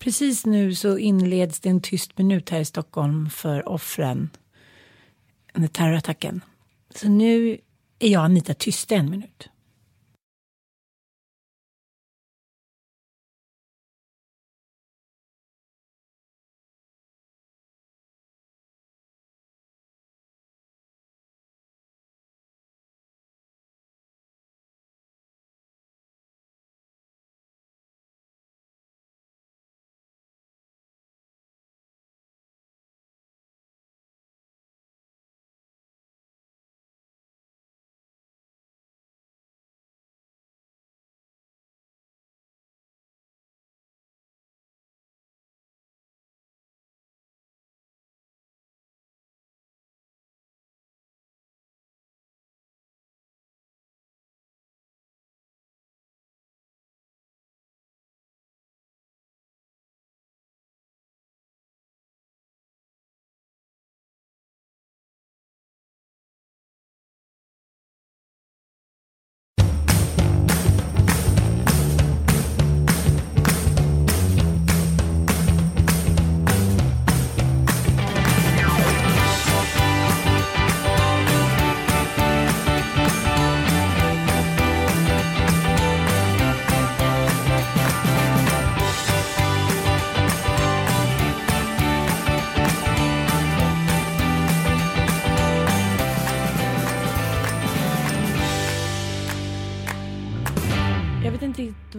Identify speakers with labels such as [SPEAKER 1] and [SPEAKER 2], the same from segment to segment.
[SPEAKER 1] Precis nu så inleds det en tyst minut här i Stockholm för offren under terrorattacken. Så nu är jag Anita tysta en minut.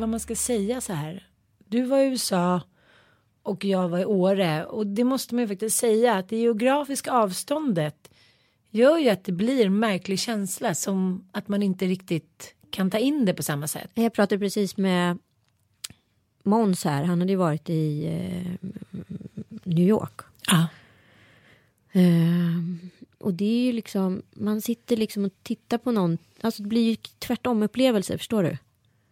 [SPEAKER 1] Vad man ska säga så här. Du var i USA och jag var i Åre och det måste man ju faktiskt säga att det geografiska avståndet gör ju att det blir en märklig känsla som att man inte riktigt kan ta in det på samma sätt.
[SPEAKER 2] Jag pratade precis med Måns här. Han hade ju varit i eh, New York.
[SPEAKER 1] Ja.
[SPEAKER 2] Eh, och det är ju liksom, man sitter liksom och tittar på någon, alltså det blir ju tvärtom upplevelser, förstår du?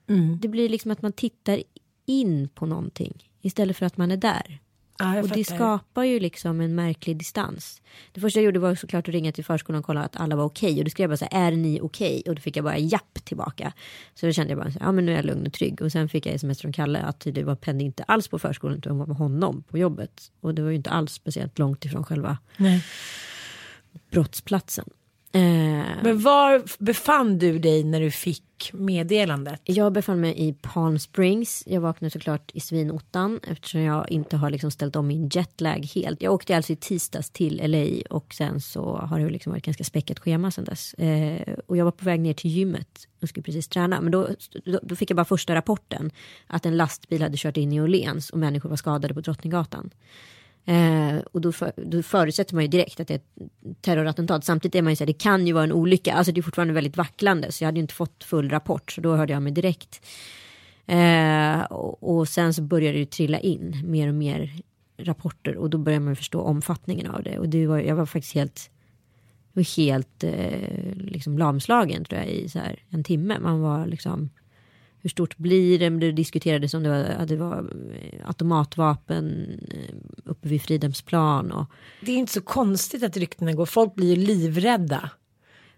[SPEAKER 1] Mm.
[SPEAKER 2] Det blir liksom att man tittar in på någonting istället för att man är där.
[SPEAKER 1] Ja,
[SPEAKER 2] och det skapar ju liksom en märklig distans. Det första jag gjorde var såklart att ringa till förskolan och kolla att alla var okej. Och då skrev jag bara så här, är ni okej? Och då fick jag bara japp tillbaka. Så då kände jag bara, så här, ja men nu är jag lugn och trygg. Och sen fick jag sms från Kalle att det var Penny inte alls på förskolan utan hon var med honom på jobbet. Och det var ju inte alls speciellt långt ifrån själva
[SPEAKER 1] Nej.
[SPEAKER 2] brottsplatsen. Eh,
[SPEAKER 1] Men var befann du dig när du fick meddelandet?
[SPEAKER 2] Jag befann mig i Palm Springs. Jag vaknade såklart i svinottan eftersom jag inte har liksom ställt om min jetlag helt. Jag åkte alltså i tisdags till LA och sen så har det liksom varit ganska späckat schema sen dess. Eh, och jag var på väg ner till gymmet och skulle precis träna. Men då, då, då fick jag bara första rapporten att en lastbil hade kört in i Åhléns och människor var skadade på Drottninggatan. Eh, och då, för, då förutsätter man ju direkt att det är ett terrorattentat. Samtidigt är man ju så här, det kan ju vara en olycka. Alltså det är fortfarande väldigt vacklande. Så jag hade ju inte fått full rapport. Så då hörde jag mig direkt. Eh, och, och sen så började det ju trilla in mer och mer rapporter. Och då började man förstå omfattningen av det. Och det var, jag var faktiskt helt, var helt eh, liksom lamslagen tror jag i så här en timme. Man var liksom hur stort blir det? Det diskuterades om det var, att det var eh, automatvapen eh, uppe vid Fridhemsplan. Och,
[SPEAKER 1] Det är inte så konstigt att ryktena går. Folk blir ju livrädda.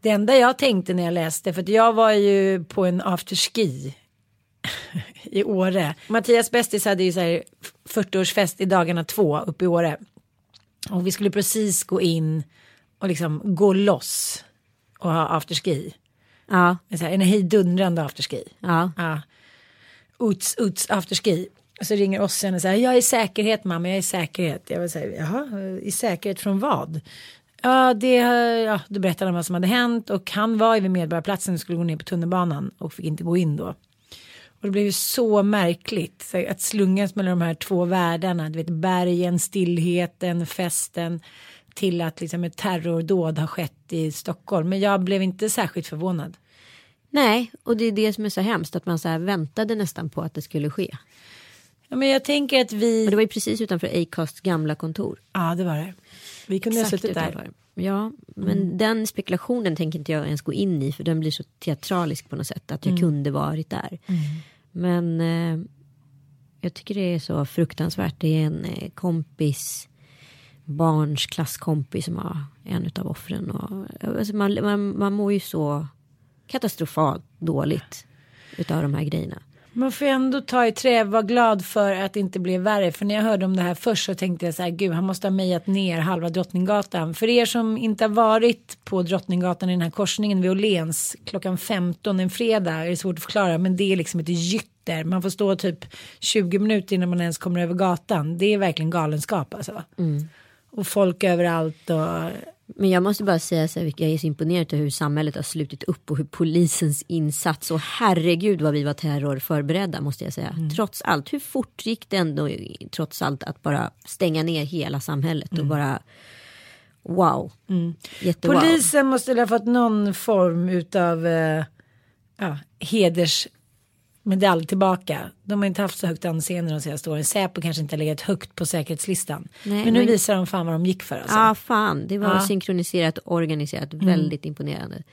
[SPEAKER 1] Det enda jag tänkte när jag läste, för att jag var ju på en afterski i Åre. Mattias Bästis hade ju så här 40-årsfest i dagarna två uppe i Åre. Och vi skulle precis gå in och liksom gå loss och ha afterski
[SPEAKER 2] ja,
[SPEAKER 1] En, så här, en hejdundrande afterski.
[SPEAKER 2] ja,
[SPEAKER 1] Ja. Uts, Uts afterski. Och så ringer Ossian och säger jag är i säkerhet mamma, jag är i säkerhet. Jag vill säga jaha, i säkerhet från vad? Ja, det, ja, då berättade han vad som hade hänt och han var ju vid Medborgarplatsen och skulle gå ner på tunnelbanan och fick inte gå in då. Och det blev ju så märkligt så att slungas mellan de här två världarna, du vet bergen, stillheten, festen till att liksom ett terrordåd har skett i Stockholm. Men jag blev inte särskilt förvånad.
[SPEAKER 2] Nej, och det är det som är så hemskt att man så väntade nästan på att det skulle ske.
[SPEAKER 1] Ja, men jag tänker att vi.
[SPEAKER 2] Och det var ju precis utanför Acasts gamla kontor.
[SPEAKER 1] Ja, det var det. Vi kunde ha
[SPEAKER 2] Exakt
[SPEAKER 1] suttit där.
[SPEAKER 2] utanför. Ja, men den spekulationen tänker inte jag ens gå in i för den blir så teatralisk på något sätt att jag kunde varit där. Men eh, jag tycker det är så fruktansvärt. Det är en eh, kompis, barns klasskompis som har en av offren. Och, alltså man, man, man mår ju så katastrofalt dåligt utav de här grejerna.
[SPEAKER 1] Man får ändå ta i trä, vara glad för att det inte blev värre. För när jag hörde om det här först så tänkte jag så här, gud han måste ha mejat ner halva Drottninggatan. För er som inte har varit på Drottninggatan i den här korsningen vid Åhléns klockan 15 en fredag är det svårt att förklara. Men det är liksom ett gytter. Man får stå typ 20 minuter innan man ens kommer över gatan. Det är verkligen galenskap alltså. Och folk överallt och
[SPEAKER 2] Men jag måste bara säga så här, jag är så imponerad av hur samhället har slutit upp och hur polisens insats och herregud vad vi var terrorförberedda måste jag säga. Trots allt, hur fort gick det ändå trots allt att bara stänga ner hela samhället och bara wow. Jättewow.
[SPEAKER 1] Polisen måste ha fått någon form utav eh, ja, hedersmedalj tillbaka. De har inte haft så högt anseende de senaste åren. Säpo kanske inte har legat högt på säkerhetslistan.
[SPEAKER 2] Nej,
[SPEAKER 1] men nu
[SPEAKER 2] men-
[SPEAKER 1] visar de fan vad de gick för alltså.
[SPEAKER 2] Ja fan, det var
[SPEAKER 1] Ja.
[SPEAKER 2] synkroniserat och organiserat. Väldigt imponerande.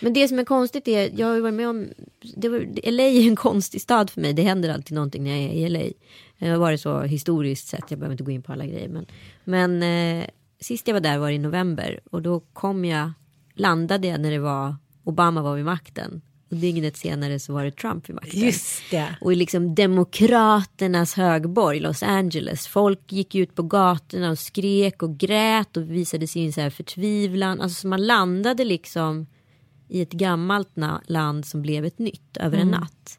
[SPEAKER 2] Men det som är konstigt är, jag har ju varit med om, det var, LA är en konstig stad för mig. Det händer alltid någonting när jag är i LA. Det har varit så historiskt sett, jag behöver inte gå in på alla grejer. Men, men eh, sist jag var där var i november och då kom jag, landade jag när det var, Obama var vid makten. Och dygnet senare så var det Trump vid makten.
[SPEAKER 1] Just det.
[SPEAKER 2] Och i liksom demokraternas högborg Los Angeles. Folk gick ut på gatorna och skrek och grät och visade sin så här förtvivlan. Alltså så man landade liksom i ett gammalt land som blev ett nytt över en natt.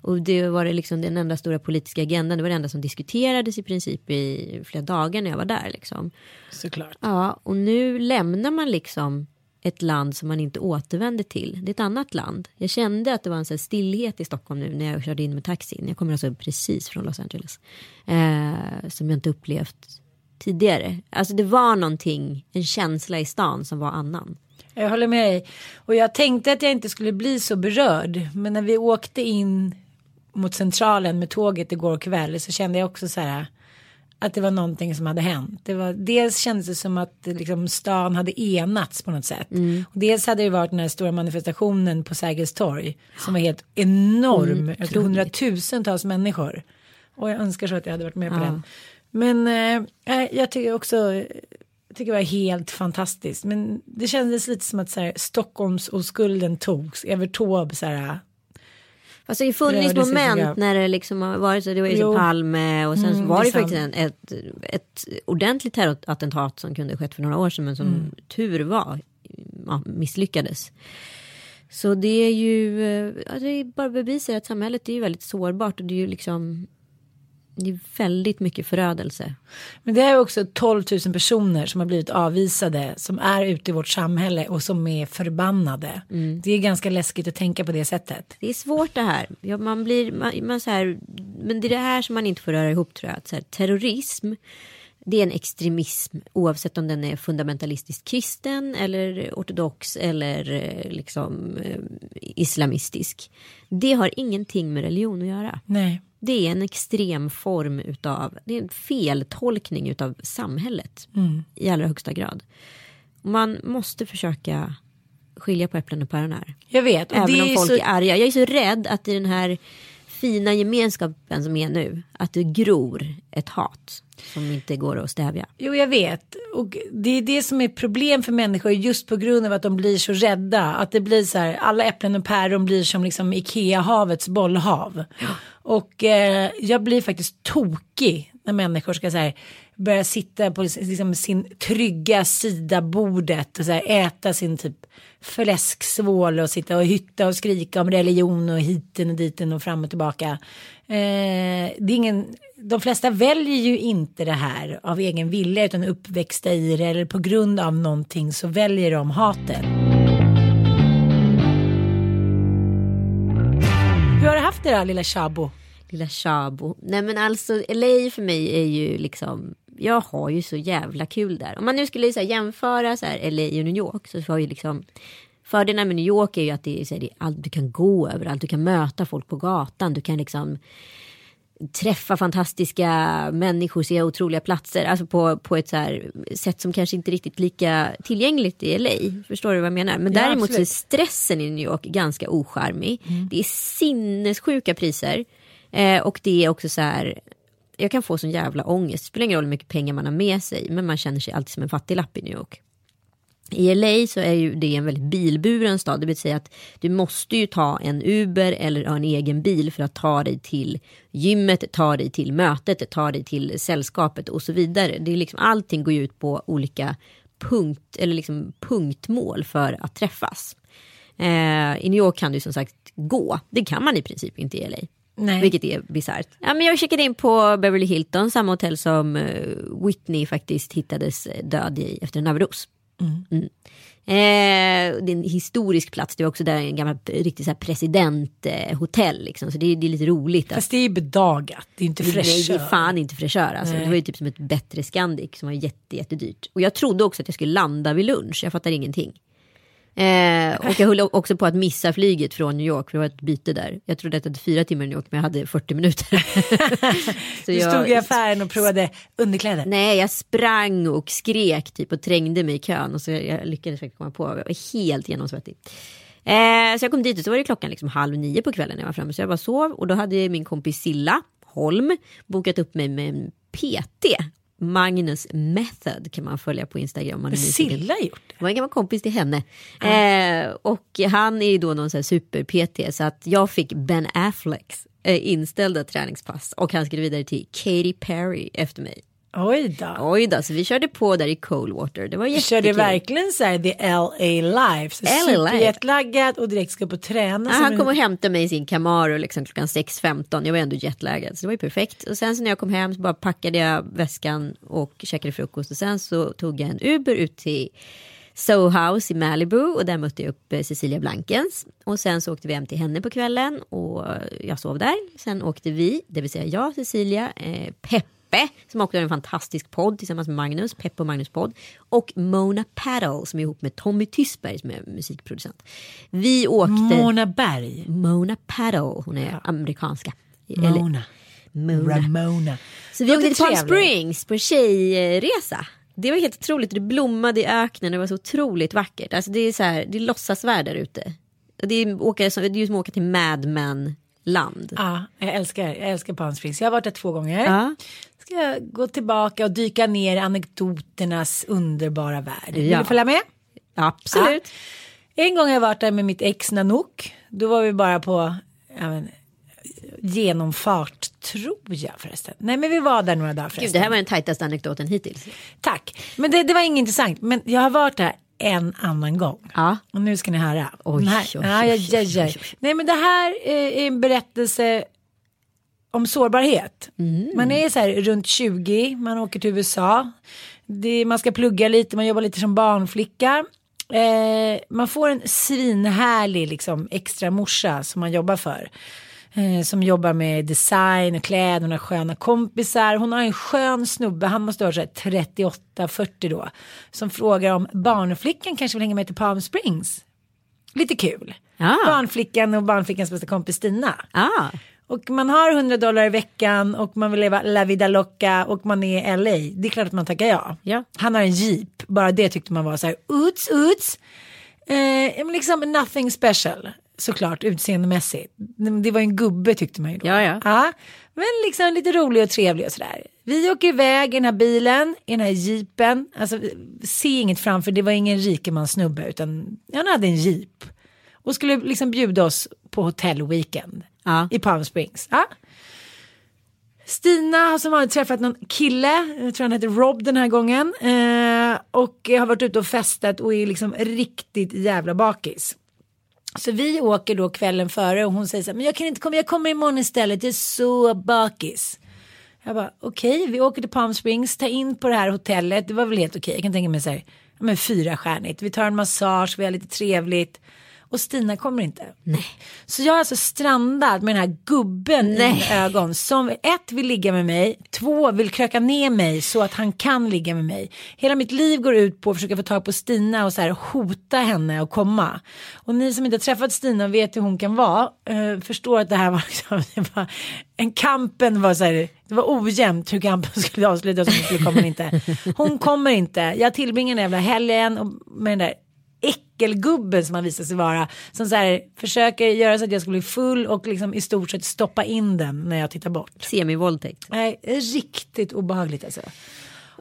[SPEAKER 2] Och det var det liksom den enda stora politiska agendan. Det var det enda som diskuterades i princip i flera dagar när jag var där. Liksom.
[SPEAKER 1] Såklart.
[SPEAKER 2] Ja, och nu lämnar man liksom ett land som man inte återvänder till. Det är ett annat land. Jag kände att det var en sån stillhet i Stockholm nu när jag körde in med taxin. Jag kommer alltså precis från Los Angeles. Eh, som jag inte upplevt tidigare. Alltså det var någonting, en känsla i stan som var annan.
[SPEAKER 1] Jag håller med dig. Och jag tänkte att jag inte skulle bli så berörd. Men när vi åkte in mot centralen med tåget igår kväll så kände jag också så här att det var någonting som hade hänt. Det var, dels kändes det som att liksom, stan hade enats på något sätt. Och dels hade det varit den här stora manifestationen på Sergels torg som var helt enorm. Jag tror hundratusentals människor. Och jag önskar så att jag hade varit med på den. Men eh, jag tycker också jag tycker det var helt fantastiskt. Men det kändes lite som att så här, Stockholms oskulden togs. Evert Taube så här.
[SPEAKER 2] Alltså det har funnits
[SPEAKER 1] Rörde sig så
[SPEAKER 2] moment
[SPEAKER 1] grann.
[SPEAKER 2] när det liksom har varit så. Det var ju Palme och sen så
[SPEAKER 1] Mm,
[SPEAKER 2] var
[SPEAKER 1] det
[SPEAKER 2] det
[SPEAKER 1] är
[SPEAKER 2] faktiskt en, ett, ett ordentligt terrorattentat som kunde skett för några år sedan men som
[SPEAKER 1] Mm.
[SPEAKER 2] tur var ja, misslyckades. Så det är ju, eh, ja, det är bara bevisar att samhället är ju väldigt sårbart och det är ju liksom det är väldigt mycket förödelse.
[SPEAKER 1] Men det är också 12 000 personer som har blivit avvisade. Som är ute i vårt samhälle och som är förbannade. Det är ganska läskigt att tänka på det sättet.
[SPEAKER 2] Det är svårt det här. Ja, man blir, man, man så här. Men det är det här som man inte får röra ihop tror jag. Att så här, terrorism, det är en extremism oavsett om den är fundamentalistiskt kristen eller ortodox eller eh, liksom eh, islamistisk. Det har ingenting med religion att göra.
[SPEAKER 1] Nej.
[SPEAKER 2] Det är en extrem form utav, det är en feltolkning utav samhället i allra högsta grad. Man måste försöka skilja på äpplen och päron här.
[SPEAKER 1] Jag vet. Och
[SPEAKER 2] Även om folk
[SPEAKER 1] så...
[SPEAKER 2] är arga. Jag är så rädd att i den här fina gemenskapen som är nu, att det gror ett hat som inte går att stävja.
[SPEAKER 1] Jo, jag vet. Och det är det som är problem för människor just på grund av att de blir så rädda. Att det blir så här, alla äpplen och päron blir som liksom Ikea-havets bollhav. Och eh, jag blir faktiskt tokig när människor ska så här, börja sitta på liksom, sin trygga sida bordet och så här, äta sin typ fläsksvål och sitta och hytta och skrika om religion och hiten och diten och fram och tillbaka. Eh, det är ingen, de flesta väljer ju inte det här av egen vilja utan uppväxta i det eller på grund av någonting så väljer de hatet. Hur har du haft det då lilla Shabo?
[SPEAKER 2] Lilla Shabo. Nej men alltså LA för mig är ju liksom jag har ju så jävla kul där. Om man nu skulle så här, jämföra så här, LA och New York så har ju liksom Fördelen med New York är ju att det är, så här, det är allt, du kan gå överallt, du kan möta folk på gatan, du kan liksom träffa fantastiska människor, se otroliga platser, alltså på, på ett så sätt som kanske inte riktigt lika tillgängligt i LA. Förstår du vad jag menar? Men
[SPEAKER 1] Ja,
[SPEAKER 2] däremot så är stressen i New York ganska ocharmig.
[SPEAKER 1] Mm.
[SPEAKER 2] Det är sinnessjuka priser eh, och det är också så här jag kan få sån jävla ångest. Det spelar ingen roll hur mycket pengar man har med sig, men man känner sig alltid som en fattiglapp i New York. I LA så är ju det en väldigt bilburen stad, det vill säga att du måste ju ta en Uber eller ha en egen bil för att ta dig till gymmet, ta dig till mötet, ta dig till sällskapet och så vidare. Det är liksom, allting går ju ut på olika punkt, eller liksom punktmål för att träffas. Eh, I New York kan du som sagt gå, det kan man i princip inte i LA.
[SPEAKER 1] Nej.
[SPEAKER 2] Vilket är bisarrt. Ja, men jag checkade in på Beverly Hilton, samma hotell som eh, Whitney faktiskt hittades eh, död i efter en överdos. Mm. Eh, det är en historisk plats, det var också där en gammal riktigt så här presidenthotell. Liksom. Så det, är- det är lite roligt. Att,
[SPEAKER 1] Fast det är bedagat, det är inte
[SPEAKER 2] Nej, det är
[SPEAKER 1] fräschör.
[SPEAKER 2] fan inte fräschör. Alltså. Det var ju typ som ett bättre Scandic som var jätte, jättedyrt. Och jag trodde också att jag skulle landa vid lunch, jag fattar ingenting. Eh, och jag höll också på att missa flyget från New York, för det var ett byte där. Jag trodde att jag hade fyra timmar i New York, men jag hade 40 minuter. Så
[SPEAKER 1] Du
[SPEAKER 2] jag-
[SPEAKER 1] stod i affären och provade underkläder.
[SPEAKER 2] Nej, jag sprang och skrek typ och trängde mig i kön och så jag, jag lyckades faktiskt komma på. Jag var helt genomsvettig. Eh, så jag kom dit och så var det klockan liksom halv nio på kvällen när jag var framme. Så jag bara sov och då hade min kompis Silla Holm bokat upp mig med en PT. Magnus Method kan man följa på Instagram. Man.
[SPEAKER 1] Silla gjort det.
[SPEAKER 2] Det var en gammal kompis till henne. Eh, och han är ju då någon super-PT så att jag fick Ben Afflecks eh, inställda träningspass och han skrev vidare till Katy Perry efter mig.
[SPEAKER 1] Oj då.
[SPEAKER 2] Oj då, så vi körde på där i Coldwater. Det var jättekul.
[SPEAKER 1] körde verkligen så här the LA life. Superjetlaggad och direkt ska och träna. Som
[SPEAKER 2] han
[SPEAKER 1] en-
[SPEAKER 2] kom och hämtade mig i sin Camaro liksom klockan 6.15. Jag var ändå jetlaggad så det var ju perfekt. Och sen så när jag kom hem så bara packade jag väskan och käkade frukost. Och sen så tog jag en Uber ut till Soho House i Malibu och där mötte jag upp eh, Cecilia Blankens. Och sen så åkte vi hem till henne på kvällen och jag sov där. Sen åkte vi, det vill säga jag, Cecilia, eh, Peppe som också har en fantastisk podd tillsammans med Magnus, Peppe och Magnus podd. Och Mona Paddle som är ihop med Tommy Tysberg som är musikproducent. Vi åkte...
[SPEAKER 1] Mona Berg.
[SPEAKER 2] Mona Paddle, hon är amerikanska.
[SPEAKER 1] Mona.
[SPEAKER 2] Mona.
[SPEAKER 1] Ramona.
[SPEAKER 2] Så vi åkte till Palm. Springs på tjejresa. Det var helt otroligt, det blommade i öknen, det var så otroligt vackert. Alltså det är så här, det är låtsasvärld där ute. Det är, åka, det är ju som att åka till Mad Men land.
[SPEAKER 1] Ja, jag älskar, jag älskar Palm Springs. Jag har varit där två gånger.
[SPEAKER 2] Ja.
[SPEAKER 1] Ska gå tillbaka och dyka ner i anekdoternas underbara värld. Vill
[SPEAKER 2] Ja.
[SPEAKER 1] du följa med?
[SPEAKER 2] Absolut.
[SPEAKER 1] En gång har jag varit där med mitt ex Nanook. Då var vi bara på ja, men, genomfart tror jag förresten. Nej men vi var där några dagar
[SPEAKER 2] Gud, det här var den tajtaste anekdoten hittills.
[SPEAKER 1] Tack. Men det, det var inget intressant. Men jag har varit där en annan gång.
[SPEAKER 2] Ja.
[SPEAKER 1] Och nu ska ni höra.
[SPEAKER 2] Oj,
[SPEAKER 1] här,
[SPEAKER 2] oj, oj, oj, oj.
[SPEAKER 1] Nej men det här eh, är en berättelse om sårbarhet.
[SPEAKER 2] Mm.
[SPEAKER 1] Man är så här runt 20, man åker till USA. Det, man ska plugga lite, man jobbar lite som barnflicka. Eh, man får en svinhärlig liksom, extra morsa som man jobbar för. Eh, som jobbar med design och kläder, hon har sköna kompisar. Hon har en skön snubbe, han måste vara så här 38-40 då. Som frågar om barnflickan kanske vill hänga med till Palm Springs. Lite kul.
[SPEAKER 2] Ja.
[SPEAKER 1] Barnflickan och barnflickans bästa kompis Stina.
[SPEAKER 2] Ah.
[SPEAKER 1] Och man har 100 dollar i veckan och man vill leva la vida loca och man är i LA. Det är klart att man tackar ja.
[SPEAKER 2] Ja.
[SPEAKER 1] Han har en jeep, bara det tyckte man var så här uts uts. Eh, liksom nothing special såklart utseendemässigt. Det var en gubbe tyckte man ju då.
[SPEAKER 2] Ja, ja.
[SPEAKER 1] ja. Men liksom lite rolig och trevlig och sådär. Vi åker iväg i den här bilen, i den här jeepen. Alltså se inget framför, det var ingen rikemansnubbe utan han hade en jeep. Och skulle liksom bjuda oss på hotellweekend
[SPEAKER 2] Ja.
[SPEAKER 1] i Palm Springs. Ja. Stina har som vanligt träffat någon kille, jag tror han heter Rob den här gången. Eh, och har varit ute och festat och är liksom riktigt jävla bakis. Så vi åker då kvällen före och hon säger så här, men jag kan inte komma, jag kommer imorgon istället, jag är så bakis. Jag bara, okej, vi åker till Palm Springs, tar in på det här hotellet, det var väl helt okej, jag kan tänka mig så här, ja, men fyra stjärnigt, vi tar en massage, vi har lite trevligt. Och Stina kommer inte.
[SPEAKER 2] Nej.
[SPEAKER 1] Så jag har alltså strandat med den här gubben i mina ögon som ett vill ligga med mig, två vill kröka ner mig så att han kan ligga med mig. Hela mitt liv går ut på att försöka få tag på Stina och så här hota henne och komma. Och ni som inte har träffat Stina och vet hur hon kan vara eh, förstår att det här var, liksom, det var en kampen var så här, det var ojämnt hur kampen skulle avslutas om hon skulle komma eller inte. Hon kommer inte. Jag tillbringar den jävla helgen och med den där äckelgubben som han visar sig vara. Som så här, försöker göra så att jag ska bli full och liksom i stort sett stoppa in den när jag tittar bort.
[SPEAKER 2] Semivåldtäkt.
[SPEAKER 1] Nej, riktigt obehagligt alltså.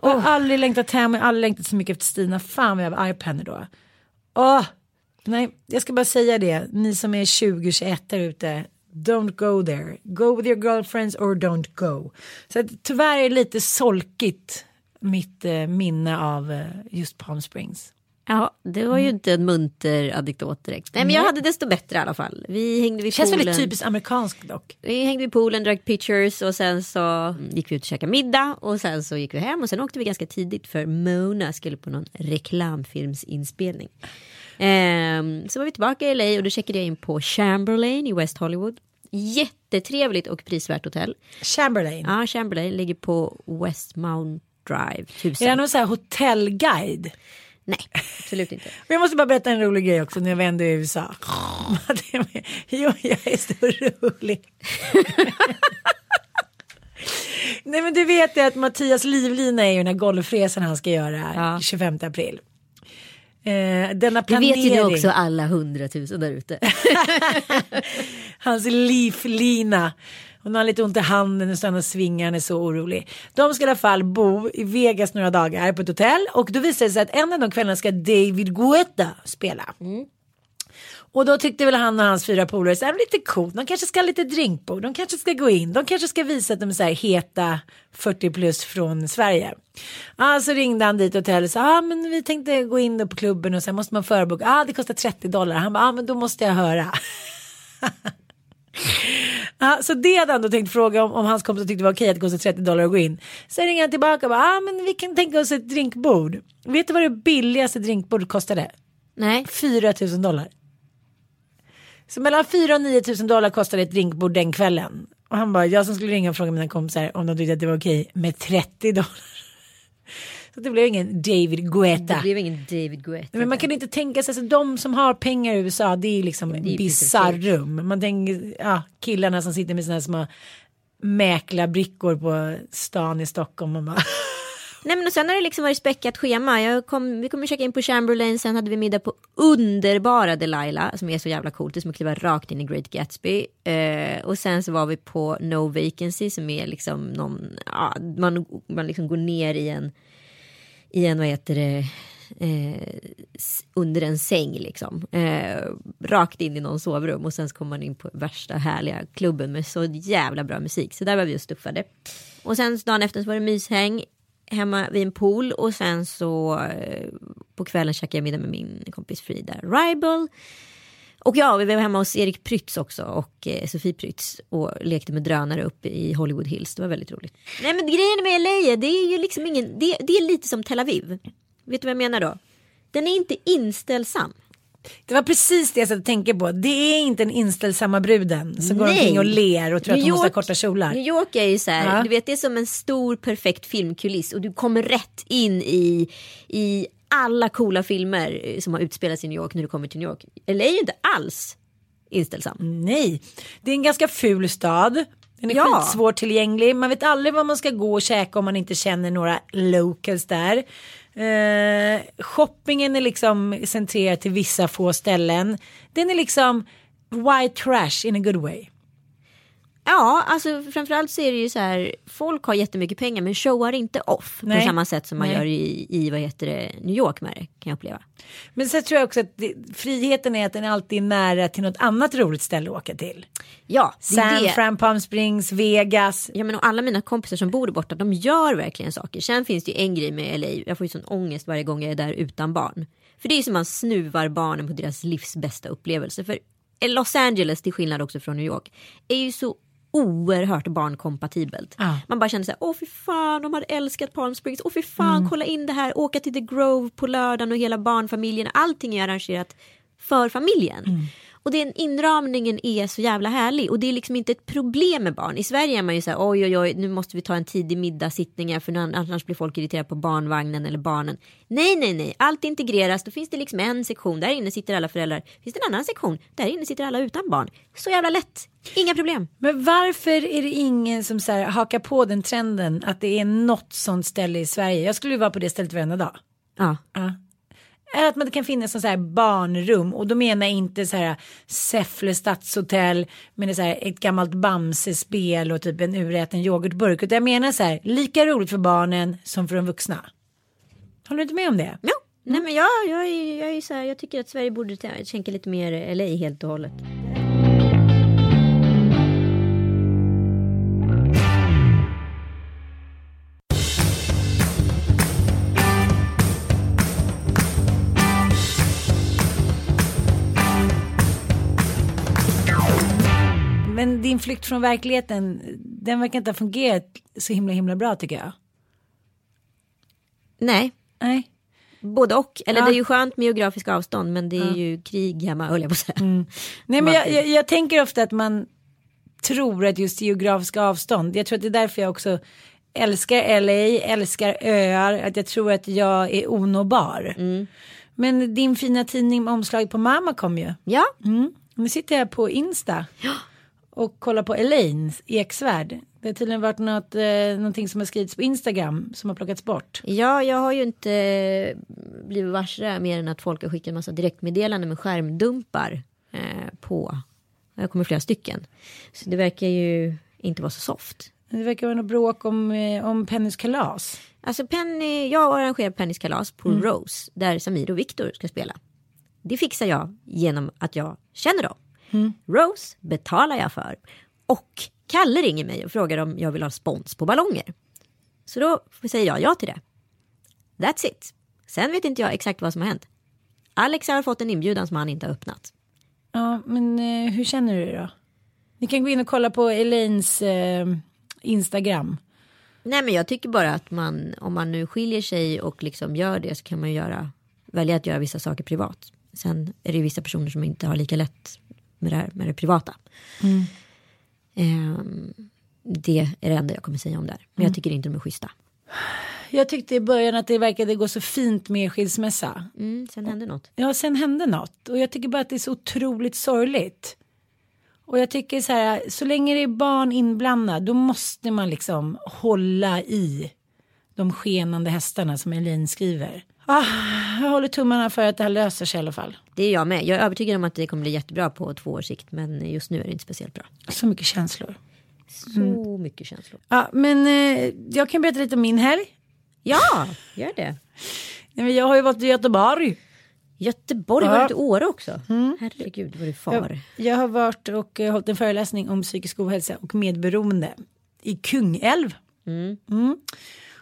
[SPEAKER 1] Och jag har aldrig längtat hem, jag har aldrig längtat så mycket efter Stina. Fan vad jag var arg på henne då. Åh, nej, jag ska bara säga det. Ni som är 20-21 där ute. Don't go there. Go with your girlfriends or don't go. Så att, tyvärr är det lite solkigt mitt eh, minne av eh, just Palm Springs.
[SPEAKER 2] Ja, det var ju inte en munter anekdot direkt. Nej, men jag hade desto bättre i alla fall. Vi hängde vid
[SPEAKER 1] Känns
[SPEAKER 2] poolen.
[SPEAKER 1] väldigt typiskt amerikanskt dock.
[SPEAKER 2] Vi hängde vid poolen, drack pictures och sen så gick vi ut och käkade middag och sen så gick vi hem och sen åkte vi ganska tidigt för Mona skulle på någon reklamfilmsinspelning. Ehm, så var vi tillbaka i LA och då checkade jag in på Chamberlain i West Hollywood. Jättetrevligt och prisvärt hotell.
[SPEAKER 1] Chamberlain.
[SPEAKER 2] Ja, Chamberlain ligger på Westmount Drive.
[SPEAKER 1] Är det
[SPEAKER 2] Tusen.
[SPEAKER 1] någon sån här hotellguide?
[SPEAKER 2] Nej, absolut inte.
[SPEAKER 1] Men jag måste bara berätta en rolig grej också när jag vände i USA. jo, jag är så rolig. Nej men du vet ju att Mattias livlina är ju den här golfresan han ska göra
[SPEAKER 2] Ja.
[SPEAKER 1] 25 april. Eh, denna
[SPEAKER 2] Det
[SPEAKER 1] planering,
[SPEAKER 2] vet ju nu också alla hundratusen där ute.
[SPEAKER 1] hans livlina. Hon har lite ont i handen och svingar, är så orolig. De ska i alla fall bo i Vegas några dagar på ett hotell och då visar det sig att en av de kvällarna ska David Guetta spela. Och då tyckte väl han och hans fyra polare så här lite coolt. De kanske ska ha lite drinkbord. De kanske ska gå in. De kanske ska visa att de är så här heta 40 plus från Sverige. Ja, så ringde han dit hotellet och sa, ah, men vi tänkte gå in på klubben och sen måste man förboka. Ja, ah, det kostar 30 dollar. Han bara, ah, men då måste jag höra. Ja, så det hade han då tänkt fråga om, om hans kompisar tyckte det var okej att det kostade 30 dollar att gå in. Sen ringer han tillbaka och bara, ah, men vi kan tänka oss ett drinkbord. Vet du vad det billigaste drinkbordet kostade?
[SPEAKER 2] Nej,
[SPEAKER 1] 4 000 dollar. Så mellan 4 och 9 000 dollar kostade ett drinkbord den kvällen. Och han bara, jag som skulle ringa och fråga mina kompisar om de tyckte att det var okej med 30 dollar. Så det blev ingen David Guetta.
[SPEAKER 2] det blev ingen David Guetta.
[SPEAKER 1] Men man kan inte tänka sig, alltså, de som har pengar i USA det är liksom
[SPEAKER 2] är ju
[SPEAKER 1] bisarrum. Man tänker, ja, killarna som sitter med här små mäklarbrickor på stan i Stockholm. Och bara,
[SPEAKER 2] Nej men och sen har det liksom varit späckat schema. Jag kom, vi kommer checka in på Chamberlain, sen hade vi middag på underbara Delilah som är så jävla coolt. Det är som att kliva rakt in i Great Gatsby. Eh, och sen så var vi på No Vacancy som är liksom någon, ja, man, man liksom går ner i en, i en vad heter det, eh, under en säng liksom. Eh, rakt in i någon sovrum och sen så kommer man in på värsta härliga klubben med så jävla bra musik. Så där var vi och stuffade. Och sen dagen efter så var det myshäng hemma vid en pool och sen så eh, på kvällen käkade jag middag med min kompis Frida Ribel. Och ja, vi var hemma hos Erik Prytz också och eh, Sofie Prytz och lekte med drönare uppe i Hollywood Hills. Det var väldigt roligt. Nej men grejen med LA, det är ju liksom ingen, det, det är lite som Tel Aviv. Vet du vad jag menar då? Den är inte inställsam.
[SPEAKER 1] det var precis det jag satt och tänkte på. Det är inte den inställsamma bruden som går
[SPEAKER 2] Nej.
[SPEAKER 1] omkring och ler och tror att
[SPEAKER 2] New
[SPEAKER 1] hon måste ha
[SPEAKER 2] York-
[SPEAKER 1] korta kjolar.
[SPEAKER 2] New York är ju så här,
[SPEAKER 1] Ja.
[SPEAKER 2] du vet det är som en stor perfekt filmkuliss och du kommer rätt in i, i alla coola filmer eh, som har utspelats i New York när du kommer till New York. LA är ju inte alls inställsam.
[SPEAKER 1] Nej, det är en ganska ful stad. Den är
[SPEAKER 2] Ja.
[SPEAKER 1] skitsvårtillgänglig. Man vet aldrig var man ska gå och käka om man inte känner några locals där. Eh, shoppingen är liksom centrerad till vissa få ställen. Den är liksom white trash in a good way.
[SPEAKER 2] Ja, alltså framförallt så är det ju så här, folk har jättemycket pengar men showar inte off
[SPEAKER 1] Nej.
[SPEAKER 2] på samma sätt som man
[SPEAKER 1] Nej.
[SPEAKER 2] gör i, i vad heter det, New York med det, kan jag uppleva.
[SPEAKER 1] Men så tror jag också att det, friheten är att den alltid är nära till något annat roligt ställe att åka till.
[SPEAKER 2] Ja, det är
[SPEAKER 1] San
[SPEAKER 2] det.
[SPEAKER 1] Fran, Palm Springs, Vegas.
[SPEAKER 2] Ja men och alla mina kompisar som bor där borta de gör verkligen saker. Sen finns det ju en grej med LA. Jag får ju sån ångest varje gång jag är där utan barn. För det är som man snuvar barnen på deras livs bästa upplevelse. För Los Angeles till skillnad också från New York är ju så oerhört barnkompatibelt.
[SPEAKER 1] Ja.
[SPEAKER 2] Man bara känner så här, åh fy fan de hade älskat Palm Springs, åh fy fan kolla in det här, åka till The Grove på lördagen och hela barnfamiljen, allting är arrangerat för familjen. Och den inramningen är så jävla härlig och det är liksom inte ett problem med barn. I Sverige är man ju så här oj oj oj nu måste vi ta en tidig middagssittning här för annars blir folk irriterade på barnvagnen eller barnen. Nej nej nej, allt integreras. Då finns det liksom en sektion, där inne sitter alla föräldrar. Finns det en annan sektion, där inne sitter alla utan barn. Så jävla lätt, inga problem.
[SPEAKER 1] Men varför är det ingen som så här hakar på den trenden att det är något sånt ställe i Sverige? Jag skulle ju vara på det stället varenda dag.
[SPEAKER 2] Ja.
[SPEAKER 1] Ja. Eller att man kan finnas som så här barnrum och då menar jag inte så här Säffle stadshotell med så här ett gammalt Bamse-spel och typ en uräten yoghurtburk. Utan jag menar så här lika roligt för barnen som för de vuxna. Håller du inte med om det?
[SPEAKER 2] Ja. Nej men jag, jag, är, jag, är så här, jag tycker att Sverige borde tänka lite mer LA helt och hållet.
[SPEAKER 1] Din flykt från verkligheten, den verkar inte ha fungerat så himla himla bra tycker jag.
[SPEAKER 2] Nej,
[SPEAKER 1] Nej.
[SPEAKER 2] både och. Eller
[SPEAKER 1] Ja.
[SPEAKER 2] det är ju skönt med geografiska avstånd men det är ju krig hemma höll jag på att säga.
[SPEAKER 1] Nej men jag, jag, jag tänker ofta att man tror att just geografiska avstånd, jag tror att det är därför jag också älskar LA, älskar öar, att jag tror att jag är onåbar. Men din fina tidning med omslaget på mamma kom ju.
[SPEAKER 2] Ja,
[SPEAKER 1] Mm. Nu sitter jag på Insta och kollar på Elaines Eksvärd. Det har tydligen varit något, eh, någonting som har skrivits på Instagram som har plockats bort.
[SPEAKER 2] ja, jag har ju inte blivit varse mer än att folk har skickat en massa direktmeddelanden med skärmdumpar eh, på. Jag kommer flera stycken. Så det verkar ju inte vara så soft.
[SPEAKER 1] Det verkar vara något bråk om, eh, om Pennys kalas.
[SPEAKER 2] Alltså Penny, jag arrangerar Pennys kalas på Rose där Samir och Viktor ska spela. Det fixar jag genom att jag känner dem. Rose betalar jag för. Och Kalle ringer mig och frågar om jag vill ha spons på ballonger. Så då säger jag ja till det. That's it. Sen vet inte jag exakt vad som har hänt. Alex har fått en inbjudan som han inte har öppnat.
[SPEAKER 1] Ja, men eh, hur känner du då? Ni kan gå in och kolla på Elaines eh, Instagram.
[SPEAKER 2] Nej men jag tycker bara att man, om man nu skiljer sig och liksom gör det så kan man göra, välja att göra vissa saker privat. Sen är det ju vissa personer som inte har lika lätt med det, här, med det privata. Ehm, det är det enda jag kommer säga om det här. Men jag tycker inte de är schyssta.
[SPEAKER 1] Jag tyckte i början att det verkade gå så fint med skilsmässa.
[SPEAKER 2] Mm, sen hände något.
[SPEAKER 1] Ja, sen hände något och jag tycker bara att det är så otroligt sorgligt. Och jag tycker så här, så länge det är barn inblandade då måste man liksom hålla i de skenande hästarna som Elin skriver. Ah, jag håller tummarna för att det här löser sig i alla fall.
[SPEAKER 2] Det är jag med. Jag är övertygad om att det kommer bli jättebra på två års sikt. Men just nu är det inte speciellt bra.
[SPEAKER 1] Så mycket känslor.
[SPEAKER 2] Så mycket känslor.
[SPEAKER 1] Ja, men eh, jag kan berätta lite om min helg.
[SPEAKER 2] Ja, gör det.
[SPEAKER 1] Nej, men Jag har ju varit i Göteborg.
[SPEAKER 2] Göteborg,
[SPEAKER 1] Ja.
[SPEAKER 2] var du till Åre också? Herregud, vad du far.
[SPEAKER 1] Jag, jag har varit och eh, hållit en föreläsning om psykisk ohälsa och medberoende i Kungälv. Mm.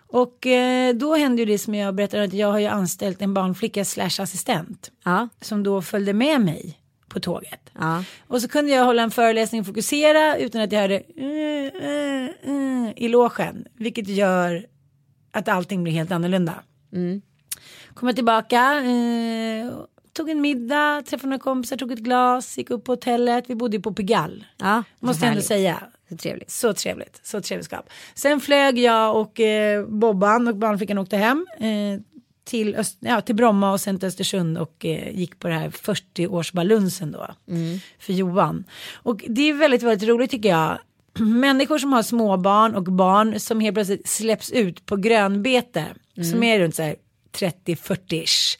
[SPEAKER 1] Och eh, då hände ju det som jag berättade att jag har ju anställt en barnflicka slash assistent
[SPEAKER 2] Ja,
[SPEAKER 1] som då följde med mig på tåget.
[SPEAKER 2] ja.
[SPEAKER 1] Och så kunde jag hålla en föreläsning och fokusera utan att jag hörde uh, uh, uh, i logen. Vilket gör att allting blir helt annorlunda.
[SPEAKER 2] Mm.
[SPEAKER 1] Kom jag tillbaka, eh, tog en middag, träffade några kompisar, tog ett glas, gick upp på hotellet. Vi bodde ju på Pigalle.
[SPEAKER 2] ja
[SPEAKER 1] Måste jag ändå säga.
[SPEAKER 2] Så trevligt.
[SPEAKER 1] Så trevligt, så trevligt skap. Sen flög jag och eh, Bobban och barnflickan åkte hem eh, till, Öst, ja, till Bromma och sen till Östersund och eh, gick på det här 40-årsbalunsen då för Johan. Och det är väldigt, väldigt roligt tycker jag. Människor som har småbarn och barn som helt plötsligt släpps ut på grönbete som är runt så här 30-40-ish.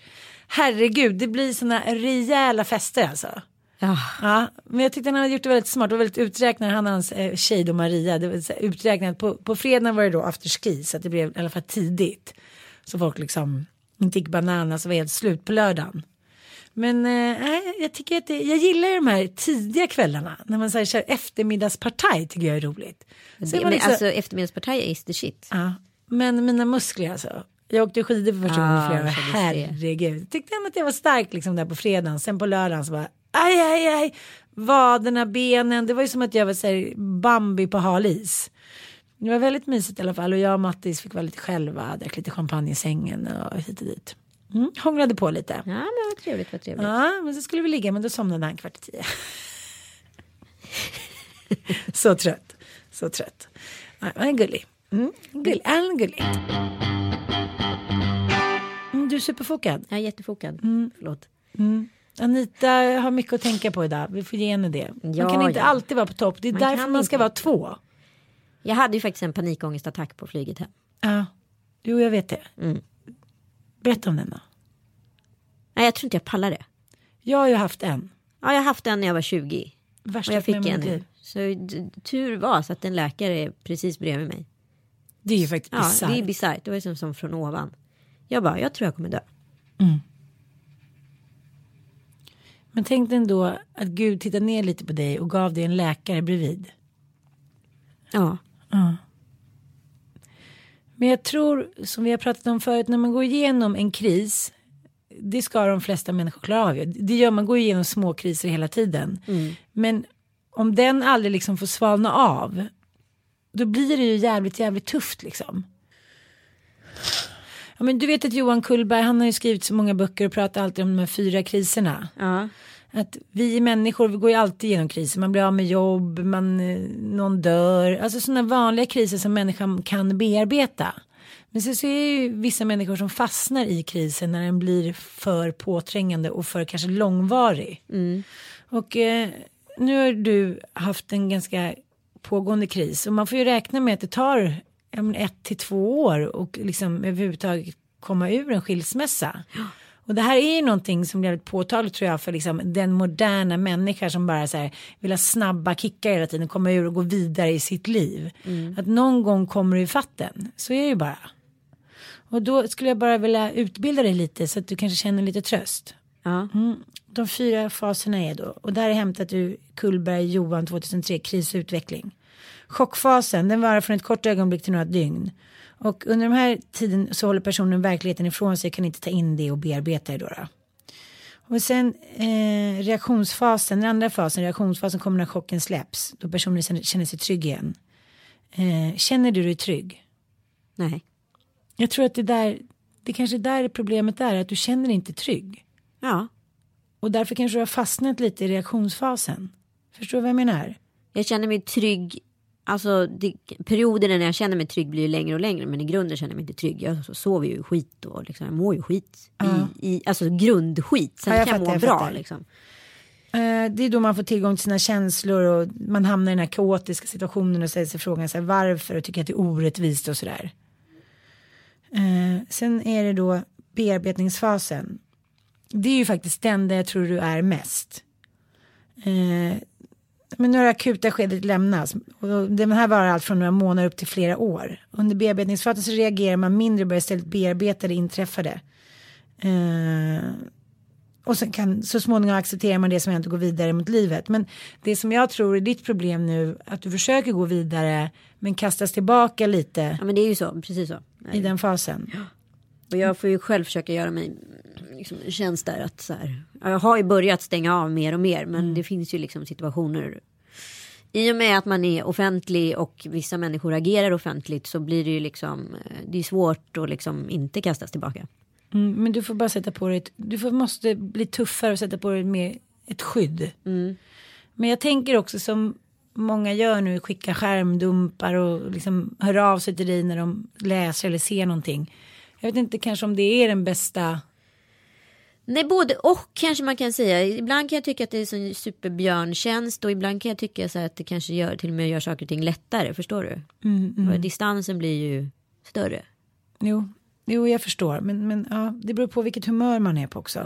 [SPEAKER 1] Herregud, det blir såna rejäla fester alltså.
[SPEAKER 2] Ja.
[SPEAKER 1] Ja, men jag tyckte han hade gjort det väldigt smart och väldigt uträknat. Han och hans eh, tjej då Maria. Det var uträknat. På, på fredagen var det då afterski så att det blev i alla fall tidigt. Så folk liksom inte gick bananas och var helt slut på lördagen. Men eh, jag tycker att det, jag gillar de här tidiga kvällarna. När man så här, kör eftermiddagspartaj tycker jag är roligt. Så
[SPEAKER 2] Det, men
[SPEAKER 1] liksom-
[SPEAKER 2] alltså eftermiddagspartaj is the shit.
[SPEAKER 1] Ja, men mina muskler alltså. Jag åkte skidor för första gången
[SPEAKER 2] Ah,
[SPEAKER 1] flera år.
[SPEAKER 2] det.
[SPEAKER 1] Herregud. Tyckte ändå att jag var stark liksom där på fredagen. Sen på lördagen så bara aj, aj, aj. Vaderna, benen. Det var ju som att jag var så här, Bambi på halis. Det var väldigt mysigt i alla fall. Och jag och Mattis fick vara lite själva. Drack lite champagne i sängen och hit och dit. Mm, hånglade på lite.
[SPEAKER 2] Ja men vad trevligt, vad trevligt.
[SPEAKER 1] Ja, men så skulle vi ligga men då somnade han kvart i tio. så trött. Så trött. Ja, han är gullig. Mm, gullig. Han gullig. Mm, du är superfokad.
[SPEAKER 2] Jag är jättefokad.
[SPEAKER 1] Mm.
[SPEAKER 2] Förlåt.
[SPEAKER 1] Anita har mycket att tänka på idag. Vi får ge henne det. Man
[SPEAKER 2] Ja,
[SPEAKER 1] kan inte
[SPEAKER 2] ja.
[SPEAKER 1] alltid vara på topp. Det är
[SPEAKER 2] Man
[SPEAKER 1] därför man ska
[SPEAKER 2] inte.
[SPEAKER 1] vara två.
[SPEAKER 2] Jag hade ju faktiskt en panikångestattack på flyget hem.
[SPEAKER 1] Ja, jo jag vet det.
[SPEAKER 2] Mm.
[SPEAKER 1] Berätta om den då.
[SPEAKER 2] Nej jag tror inte jag pallar det.
[SPEAKER 1] Jag har ju haft en.
[SPEAKER 2] Ja jag har haft den när jag var 20.
[SPEAKER 1] Värsta
[SPEAKER 2] Och jag fick en. Så tur var så att en läkare är precis bredvid mig.
[SPEAKER 1] Det är ju faktiskt
[SPEAKER 2] Ja,
[SPEAKER 1] bisarrt.
[SPEAKER 2] det är bisarrt. Det var som, som från ovan. Jag bara, jag tror jag kommer dö.
[SPEAKER 1] Men tänk dig ändå att Gud tittade ner lite på dig och gav dig en läkare bredvid.
[SPEAKER 2] Ja,
[SPEAKER 1] Men jag tror, som vi har pratat om förut, när man går igenom en kris, det ska de flesta människor klara av. Det gör man, går igenom små kriser hela tiden. Men om den aldrig liksom får svalna av, då blir det ju jävligt, jävligt tufft liksom. Ja, men du vet att Johan Kullberg, han har ju skrivit så många böcker och pratar alltid om de här fyra kriserna.
[SPEAKER 2] ja,
[SPEAKER 1] Att vi människor, vi går ju alltid igenom kriser. Man blir av med jobb, man, eh, någon dör. Alltså sådana vanliga kriser som människan kan bearbeta. Men så, så är det ju vissa människor som fastnar i krisen när den blir för påträngande och för kanske långvarig. Och eh, nu har du haft en ganska pågående kris och man får ju räkna med att det tar ja, men ett till två år och liksom överhuvudtaget komma ur en skilsmässa. Och det här är ju någonting som blir väldigt påtagligt tror jag för liksom den moderna människa som bara så här vill ha snabba kickar hela tiden, komma ur och gå vidare i sitt liv. Att någon gång kommer du i fatten, så är det ju bara. Och då skulle jag bara vilja utbilda dig lite så att du kanske känner lite tröst.
[SPEAKER 2] ja.
[SPEAKER 1] De fyra faserna är då, och där är hämtat ur Kullberg Johan 2003, kris och utveckling. Chockfasen, den varar från ett kort ögonblick till några dygn. Och under de här tiden så håller personen verkligheten ifrån sig, kan inte ta in det och bearbeta det då. då. Och sen eh, reaktionsfasen, den andra fasen, reaktionsfasen kommer när chocken släpps. Då personen känner, sig trygg igen. Eh, känner du dig trygg?
[SPEAKER 2] Nej.
[SPEAKER 1] Jag tror att det där, det kanske är där problemet är, att du känner dig inte trygg.
[SPEAKER 2] Ja,
[SPEAKER 1] Och därför kanske du har fastnat lite i reaktionsfasen. Förstår du vad jag menar?
[SPEAKER 2] jag känner mig trygg. Alltså det, perioderna när jag känner mig trygg blir ju längre och längre. Men i grunden känner jag mig inte trygg. Jag sover ju skit och liksom, jag mår ju skit. I, i, alltså grundskit. Sen
[SPEAKER 1] Ja, jag
[SPEAKER 2] kan jag
[SPEAKER 1] fattar,
[SPEAKER 2] må
[SPEAKER 1] jag
[SPEAKER 2] bra liksom.
[SPEAKER 1] Eh, det är då man får tillgång till sina känslor och man hamnar i den här kaotiska situationen och ställer sig frågan så här, varför och tycker att det är orättvist och sådär. Eh, sen är det då bearbetningsfasen. Det är ju faktiskt den där jag tror du är mest. Eh, men några akuta skedet lämnas. Och den här varar allt från några månader upp till flera år. Under bearbetningsfasen så reagerar man mindre och börjar istället bearbeta det inträffade. Eh, och sen kan så småningom accepterar man det som hänt och går vidare mot livet. Men det som jag tror är ditt problem nu, att du försöker gå vidare men kastas tillbaka lite
[SPEAKER 2] Ja men det är ju så, precis så.
[SPEAKER 1] i den fasen.
[SPEAKER 2] Och jag får ju själv försöka göra mig liksom, tjänst där att så här. ja, Jag har ju börjat stänga av mer och mer men det finns ju liksom situationer. I och med att man är offentlig och vissa människor agerar offentligt så blir det ju liksom. eh, Det är svårt att liksom inte kastas tillbaka.
[SPEAKER 1] Mm, men du får bara sätta på dig, ett, du får, måste bli tuffare och sätta på dig mer ett skydd. Men jag tänker också som många gör nu, skicka skärmdumpar och liksom hör av sig till dig när de läser eller ser någonting. Jag vet inte kanske om det är den bästa.
[SPEAKER 2] Nej både och kanske man kan säga. Ibland kan jag tycka att det är en superbjörntjänst och ibland kan jag tycka så att det kanske gör, till och med gör saker och ting lättare. Förstår du? Och distansen blir ju större.
[SPEAKER 1] Jo, Jo, jag förstår. Men, men ja, det beror på vilket humör man är på också.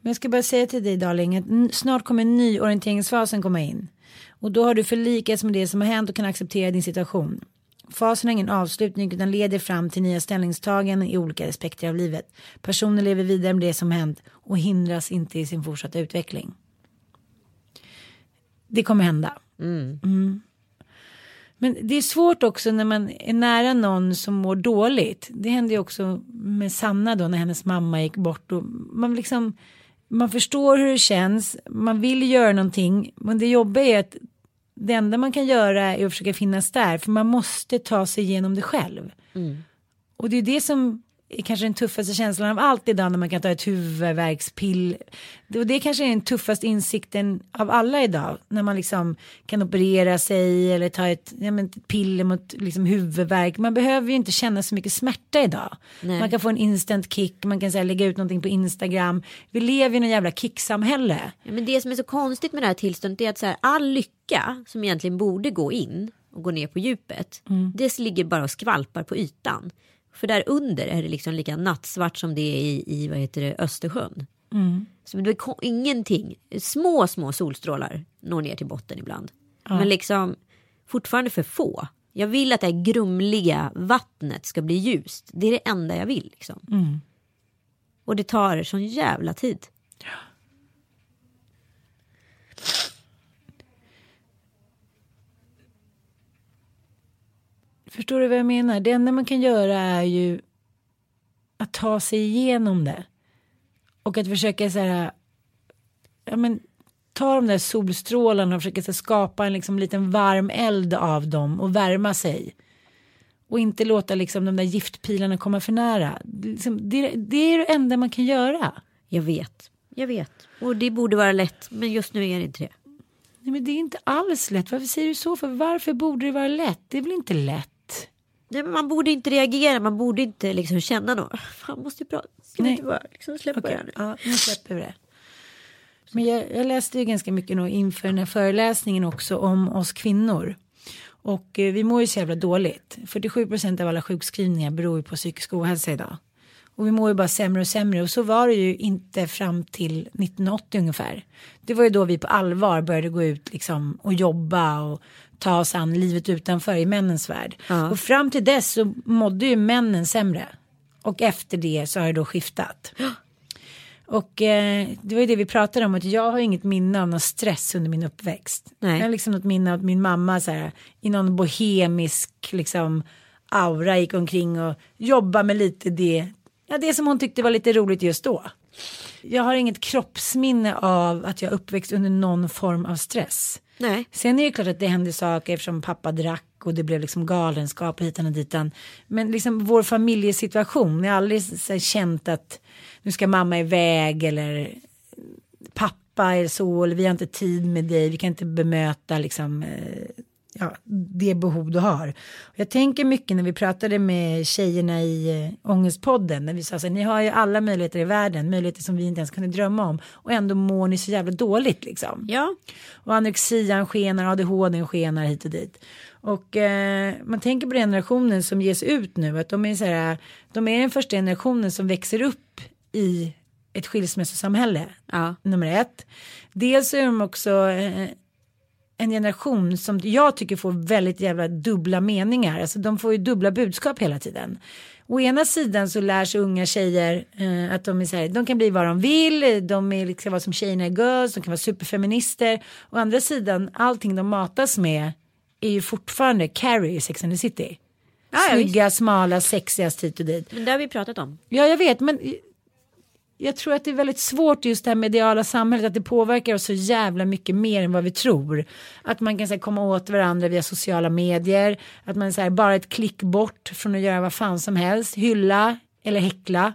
[SPEAKER 1] Men jag ska bara säga till dig, darling, att snart kommer nyorienteringsfasen komma in. Och då har du förlikats med det som har hänt och kan acceptera din situation. Fasen har ingen avslutning utan leder fram till nya ställningstaganden i olika aspekter av livet. Personen lever vidare med det som hänt och hindras inte i sin fortsatta utveckling. Det kommer hända. Mm. Men det är svårt också när man är nära någon som mår dåligt. Det hände ju också med Sanna då när hennes mamma gick bort. Och man, liksom, man förstår hur det känns, man vill göra någonting. Men det jobbiga är att det enda man kan göra är att försöka finnas där. För man måste ta sig igenom det själv. Och det är det som kanske den tuffaste känslan av allt idag när man kan ta ett huvudvärkspill. Det- Och det kanske är den tuffaste insikten av alla idag. När man liksom kan operera sig eller ta ett, ja, men, piller mot liksom, huvudvärk. Man behöver ju inte känna så mycket smärta idag.
[SPEAKER 2] Nej.
[SPEAKER 1] Man kan få en instant kick, man kan så här, lägga ut någonting på Instagram. Vi lever i en jävla kicksamhälle.
[SPEAKER 2] Ja, men det som är så konstigt med det här tillståndet är att så här, all lycka som egentligen borde gå in och gå ner på djupet. Det ligger bara och skvalpar på ytan. För där under är det liksom lika nattsvart som det är i, i vad heter det, Östersjön. Så det är ingenting. Små, små solstrålar når ner till botten ibland. Men liksom fortfarande för få. Jag vill att det här grumliga vattnet ska bli ljust. Det är det enda jag vill. Liksom. Och det tar sån jävla tid.
[SPEAKER 1] Förstår du vad jag menar? Det enda man kan göra är ju att ta sig igenom det. Och att försöka så här, ja men ta de där solstrålarna och försöka här, skapa en liksom liten varm eld av dem och värma sig. Och inte låta liksom de där giftpilarna komma för nära. Det, liksom, det, det är det enda man kan göra.
[SPEAKER 2] Jag vet. Jag vet. Och det borde vara lätt. Men just nu är det inte det.
[SPEAKER 1] Nej, men det är inte alls lätt. Varför säger du så? För varför borde det vara lätt? Det är väl inte lätt?
[SPEAKER 2] Nej, men man borde inte reagera. Man borde inte liksom känna något. Fan, måste ju prata. Ska vi
[SPEAKER 1] Nej.
[SPEAKER 2] inte bara liksom släppa
[SPEAKER 1] Okej,
[SPEAKER 2] det här nu?
[SPEAKER 1] ja, nu släpper vi det. Men jag, jag läste ju ganska mycket nog inför den här föreläsningen också om oss kvinnor. Och eh, vi mår ju så jävla dåligt. 47 procent av alla sjukskrivningar beror ju på psykisk ohälsa idag. Och vi mår ju bara sämre och sämre. Och så var det ju inte fram till 1980 ungefär. Det var ju då vi på allvar började gå ut liksom och jobba och ta oss an livet utanför i männens värld. Och fram till dess så mådde ju männen sämre. Och efter det så har det då skiftat. Och eh, det var ju det vi pratade om att jag har inget minne av någon stress under min uppväxt.
[SPEAKER 2] Nej.
[SPEAKER 1] Jag har liksom något minne av att min mamma så här, i någon bohemisk liksom aura gick omkring och jobbade med lite det, ja, det som hon tyckte var lite roligt just då. Jag har inget kroppsminne av att jag uppväxt under någon form av stress.
[SPEAKER 2] Nej.
[SPEAKER 1] Sen är det klart att det hände saker eftersom pappa drack och det blev liksom galenskap hitan och ditan. Men liksom vår familjesituation, jag har aldrig så känt att nu ska mamma iväg eller pappa är så eller vi har inte tid med dig, vi kan inte bemöta liksom eh, ja, det behov du har. Jag tänker mycket när vi pratade med tjejerna i äh, Ångestpodden, när vi sa så här, ni har ju alla möjligheter i världen, möjligheter som vi inte ens kunde drömma om och ändå mår ni så jävla dåligt liksom.
[SPEAKER 2] Ja.
[SPEAKER 1] Och anorexia skenar, ADHD skenar hit och dit. Och eh, man tänker på den generationen som ges ut nu, att de är, så här, de är den första generationen som växer upp i ett skilsmässosamhälle.
[SPEAKER 2] Ja.
[SPEAKER 1] Nummer ett. Dels är de också eh, en generation som jag tycker får väldigt jävla dubbla meningar. Alltså de får ju dubbla budskap hela tiden. Å ena sidan så lär sig unga tjejer eh, att de är så här, de kan bli vad de vill, de är liksom vad som tjejerna är girls, de kan vara superfeminister. Å andra sidan, allting de matas med är ju fortfarande Carrie i Sex and the City.
[SPEAKER 2] Ja, ja,
[SPEAKER 1] Snygga, smala, sexigast hit och dit.
[SPEAKER 2] Men det har vi pratat om.
[SPEAKER 1] Ja, jag vet, men jag tror att det är väldigt svårt just det här mediala samhället, att det påverkar oss så jävla mycket mer än vad vi tror. Att man kan så här, komma åt varandra via sociala medier, att man så här, bara ett klick bort från att göra vad fan som helst, hylla eller häckla.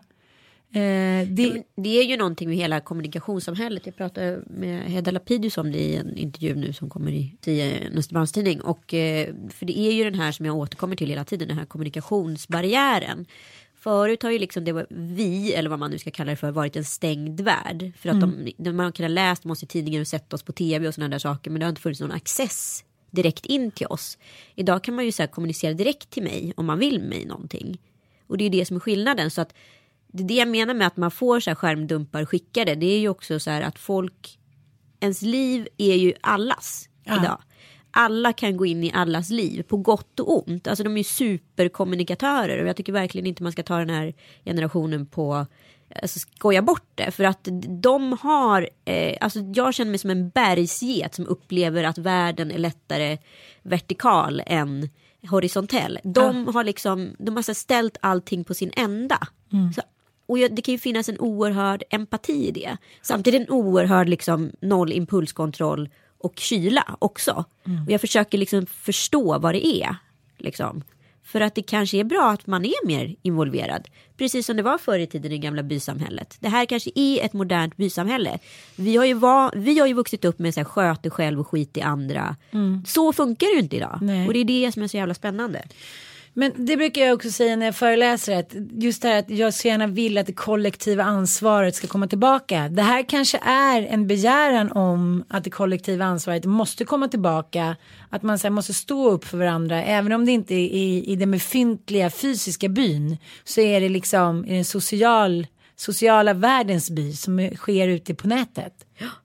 [SPEAKER 1] Eh, det,
[SPEAKER 2] Det är ju någonting med hela kommunikationssamhället. Jag pratade med Hedda Lapidus om det i en intervju nu som kommer i i tidning. Östermalmstidning. Och eh, för det är ju den här som jag återkommer till hela tiden, den här kommunikationsbarriären. Förut har ju liksom det var vi, eller vad man nu ska kalla det för, varit en stängd värld. För att de, de, man kan ha läst om oss i tidningar och sett oss på tv och sådana där saker. Men det har inte funnits någon access direkt in till oss. Idag kan man ju så kommunicera direkt till mig om man vill mig någonting. Och det är det som är skillnaden. Så att det är det jag menar med att man får så här skärmdumpar skickade. Det är ju också så här att folk, ens liv är ju allas idag. Alla kan gå in i allas liv på gott och ont. Alltså de är superkommunikatörer och jag tycker verkligen inte man ska ta den här generationen på alltså, skoja bort det. För att de har, eh, alltså jag känner mig som en bergsget som upplever att världen är lättare vertikal än horisontell. De har liksom, de har ställt allting på sin ända. Så, och det kan ju finnas en oerhörd empati i det. Samtidigt en oerhörd liksom noll impulskontroll och kyla också. Och jag försöker liksom förstå vad det är. Liksom. För att det kanske är bra att man är mer involverad. Precis som det var förr i tiden i det gamla bysamhället. Det här kanske är ett modernt bysamhälle. Vi har ju, var, vi har ju vuxit upp med så här, sköt dig själv och skit i andra. Så funkar det ju inte idag.
[SPEAKER 1] Nej.
[SPEAKER 2] Och det är det som är så jävla spännande.
[SPEAKER 1] Men det brukar jag också säga när jag föreläser att just det här att jag så gärna vill att det kollektiva ansvaret ska komma tillbaka. Det här kanske är en begäran om att det kollektiva ansvaret måste komma tillbaka. Att man så måste stå upp för varandra även om det inte är i, i den befintliga fysiska byn så är det liksom i den social, sociala världens by som sker ute på nätet.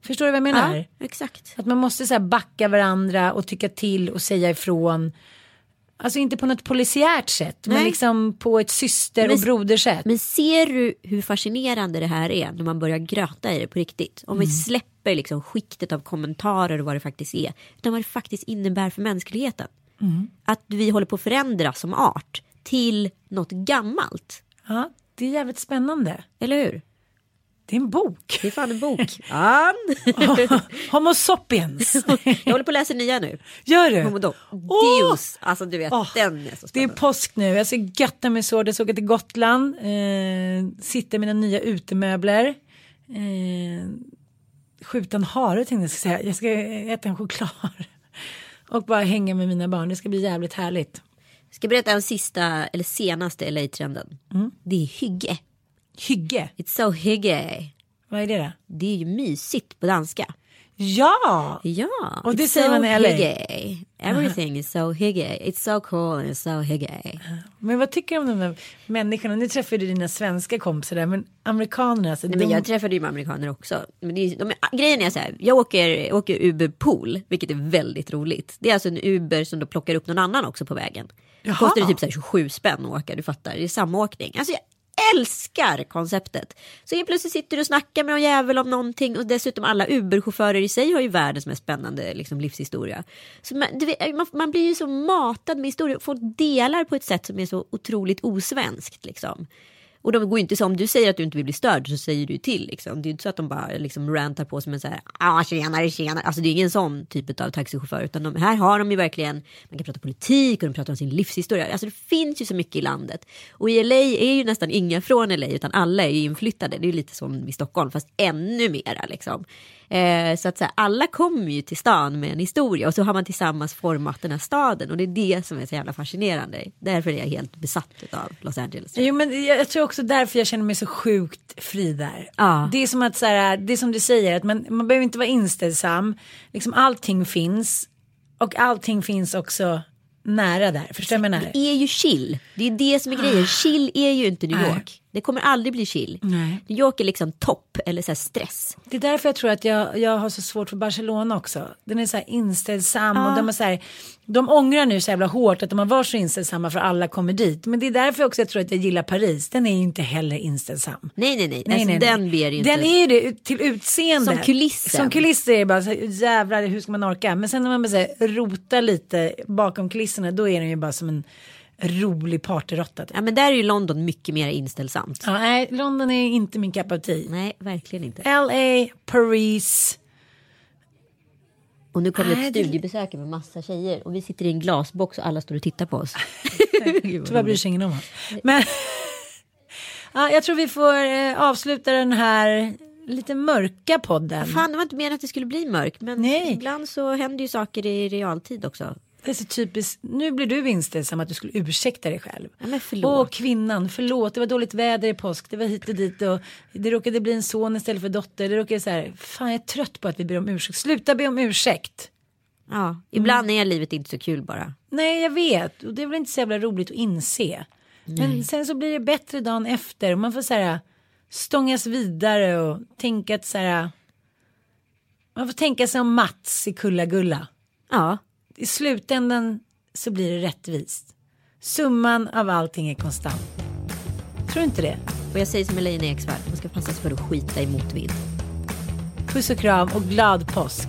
[SPEAKER 1] Förstår du vad jag menar?
[SPEAKER 2] Ja, exakt.
[SPEAKER 1] Att man måste så backa varandra och tycka till och säga ifrån. Alltså inte på något polisiärt sätt men
[SPEAKER 2] Nej.
[SPEAKER 1] liksom på ett syster och
[SPEAKER 2] Men-
[SPEAKER 1] brodersätt.
[SPEAKER 2] Men ser du hur fascinerande det här är när man börjar gröta i det på riktigt? Om vi släpper liksom skiktet av kommentarer och vad det faktiskt är. Utan vad det faktiskt innebär för mänskligheten. Att vi håller på att förändras som art till något gammalt.
[SPEAKER 1] Ja, det är jävligt spännande.
[SPEAKER 2] Eller hur?
[SPEAKER 1] Det är en bok.
[SPEAKER 2] Det är fan en bok.
[SPEAKER 1] Homo sapiens.
[SPEAKER 2] Jag håller på att läsa nya nu.
[SPEAKER 1] Gör du?
[SPEAKER 2] Homo
[SPEAKER 1] Åh!
[SPEAKER 2] Deus. Alltså du vet,
[SPEAKER 1] Åh,
[SPEAKER 2] den är så
[SPEAKER 1] Det är
[SPEAKER 2] spännande.
[SPEAKER 1] påsk nu. Jag ska götta. Jag ska åka till Gotland. Eh, sitta i mina nya utemöbler. Eh, skjuta en hare tänkte jag ska säga. Jag ska äta en choklad. Och bara hänga med mina barn. Det ska bli jävligt härligt.
[SPEAKER 2] Ska jag berätta en sista eller senaste LA-trenden. Det är hygge.
[SPEAKER 1] Hygge.
[SPEAKER 2] It's so hygge.
[SPEAKER 1] Vad är det då?
[SPEAKER 2] Det är ju mysigt på danska.
[SPEAKER 1] Ja!
[SPEAKER 2] Ja,
[SPEAKER 1] Och det
[SPEAKER 2] it's
[SPEAKER 1] säger
[SPEAKER 2] so
[SPEAKER 1] man i LA.
[SPEAKER 2] hygge. Everything is so hygge. It's so cool and it's so hygge.
[SPEAKER 1] Men vad tycker du om de där människorna? Nu träffade du dina svenska kompisar där. Men amerikanerna. Alltså,
[SPEAKER 2] Nej,
[SPEAKER 1] de...
[SPEAKER 2] men jag träffade ju amerikaner också. Men är, de, är- grejen är så här, jag åker, åker Uber Pool, vilket är väldigt roligt. Det är alltså en Uber som då plockar upp någon annan också på vägen.
[SPEAKER 1] Jaha.
[SPEAKER 2] Kostar det typ så här 27 spänn att åka, du fattar. Det är samåkning. Alltså jag älskar konceptet. Så helt plötsligt sitter du och snackar med någon jävel om någonting och dessutom alla Uber-chaufförer i sig har ju världens mest spännande liksom, livshistoria. Så man, du vet, man, man blir ju så matad med historia. Folk delar på ett sätt som är så otroligt osvenskt. Liksom. Och de går ju inte så om du säger att du inte vill bli störd så säger du till. Liksom. Det är ju inte så att de bara liksom rantar på som en så här, ah tjenare tjenare. Alltså det är ingen sån typ av taxichaufför. Utan de, här har de ju verkligen, man kan prata politik och de pratar om sin livshistoria. Alltså det finns ju så mycket i landet. Och i LA är ju nästan inga från LA utan alla är ju inflyttade. Det är ju lite som i Stockholm fast ännu mera liksom. Eh, så att så här, alla kommer ju till stan med en historia och så har man tillsammans format den här staden och det är det som är så jävla fascinerande. Därför är jag helt besatt av Los Angeles.
[SPEAKER 1] Jo men jag, tror också därför jag känner mig så sjukt fri där.
[SPEAKER 2] Ja.
[SPEAKER 1] Det är som att så här, det är som du säger att man, man behöver inte vara inställsam. Liksom allting finns. Och allting finns också nära där. Förstår du vad jag menar?
[SPEAKER 2] Det är ju chill. Det är det som är grejen. Chill är ju inte New. York. Det kommer aldrig bli chill.
[SPEAKER 1] Nej.
[SPEAKER 2] New York är liksom topp eller så här stress.
[SPEAKER 1] Det är därför jag tror att jag, jag har så svårt för Barcelona också. Den är så här inställsam och de är så här, de ångrar nu så jävla hårt att de har varit så inställsamma för alla kommer dit. Men det är därför också jag tror att jag gillar Paris. Den är ju inte heller inställsam.
[SPEAKER 2] Nej, nej, nej.
[SPEAKER 1] Nej,
[SPEAKER 2] alltså,
[SPEAKER 1] nej,
[SPEAKER 2] den ber ju inte.
[SPEAKER 1] Den är ju det till utseende.
[SPEAKER 2] Som kulissen.
[SPEAKER 1] Som kulisser är det bara så här, jävlar hur ska man orka. Men sen när man bara så här, rotar lite bakom kulisserna då är den ju bara som en rolig partyrotta. typ.
[SPEAKER 2] Ja, men där är ju London mycket mer inställsamt.
[SPEAKER 1] Ja, nej, London är inte min cup of tea.
[SPEAKER 2] Nej, verkligen inte.
[SPEAKER 1] LA, Paris.
[SPEAKER 2] Och nu kommer ett studiebesök med massa tjejer och vi sitter i en glasbox och alla står och tittar på oss.
[SPEAKER 1] Tyvärr bryr sig ingen om oss. Men ja, jag tror vi får eh, avsluta den här lite mörka podden.
[SPEAKER 2] Fan, det var inte meningen att det skulle bli mörkt. Men
[SPEAKER 1] Nej.
[SPEAKER 2] ibland så händer ju saker i realtid också.
[SPEAKER 1] Det är så typiskt. Nu blir du inställsam att du skulle ursäkta dig själv.
[SPEAKER 2] Ja.
[SPEAKER 1] Åh kvinnan, förlåt. Det var dåligt väder i påsk. Det var hit och dit. Och det råkade bli en son istället för dotter. Det råkade så här. Fan jag är trött på att vi ber om ursäkt. Sluta be om ursäkt.
[SPEAKER 2] Ja, ibland är livet inte så kul bara.
[SPEAKER 1] Nej jag vet. Och det är väl inte så jävla roligt att inse. Men sen så blir det bättre dagen efter och man får så här stångas vidare och tänka att så här. Man får tänka sig om Mats i Kulla-Gulla.
[SPEAKER 2] Ja,
[SPEAKER 1] I slutändan så blir det rättvist. Summan av allting är konstant. Tror du inte det?
[SPEAKER 2] och jag säger som Elaine Eksvärd, man ska passa sig för att skita i motvind.
[SPEAKER 1] Puss och kram och glad påsk.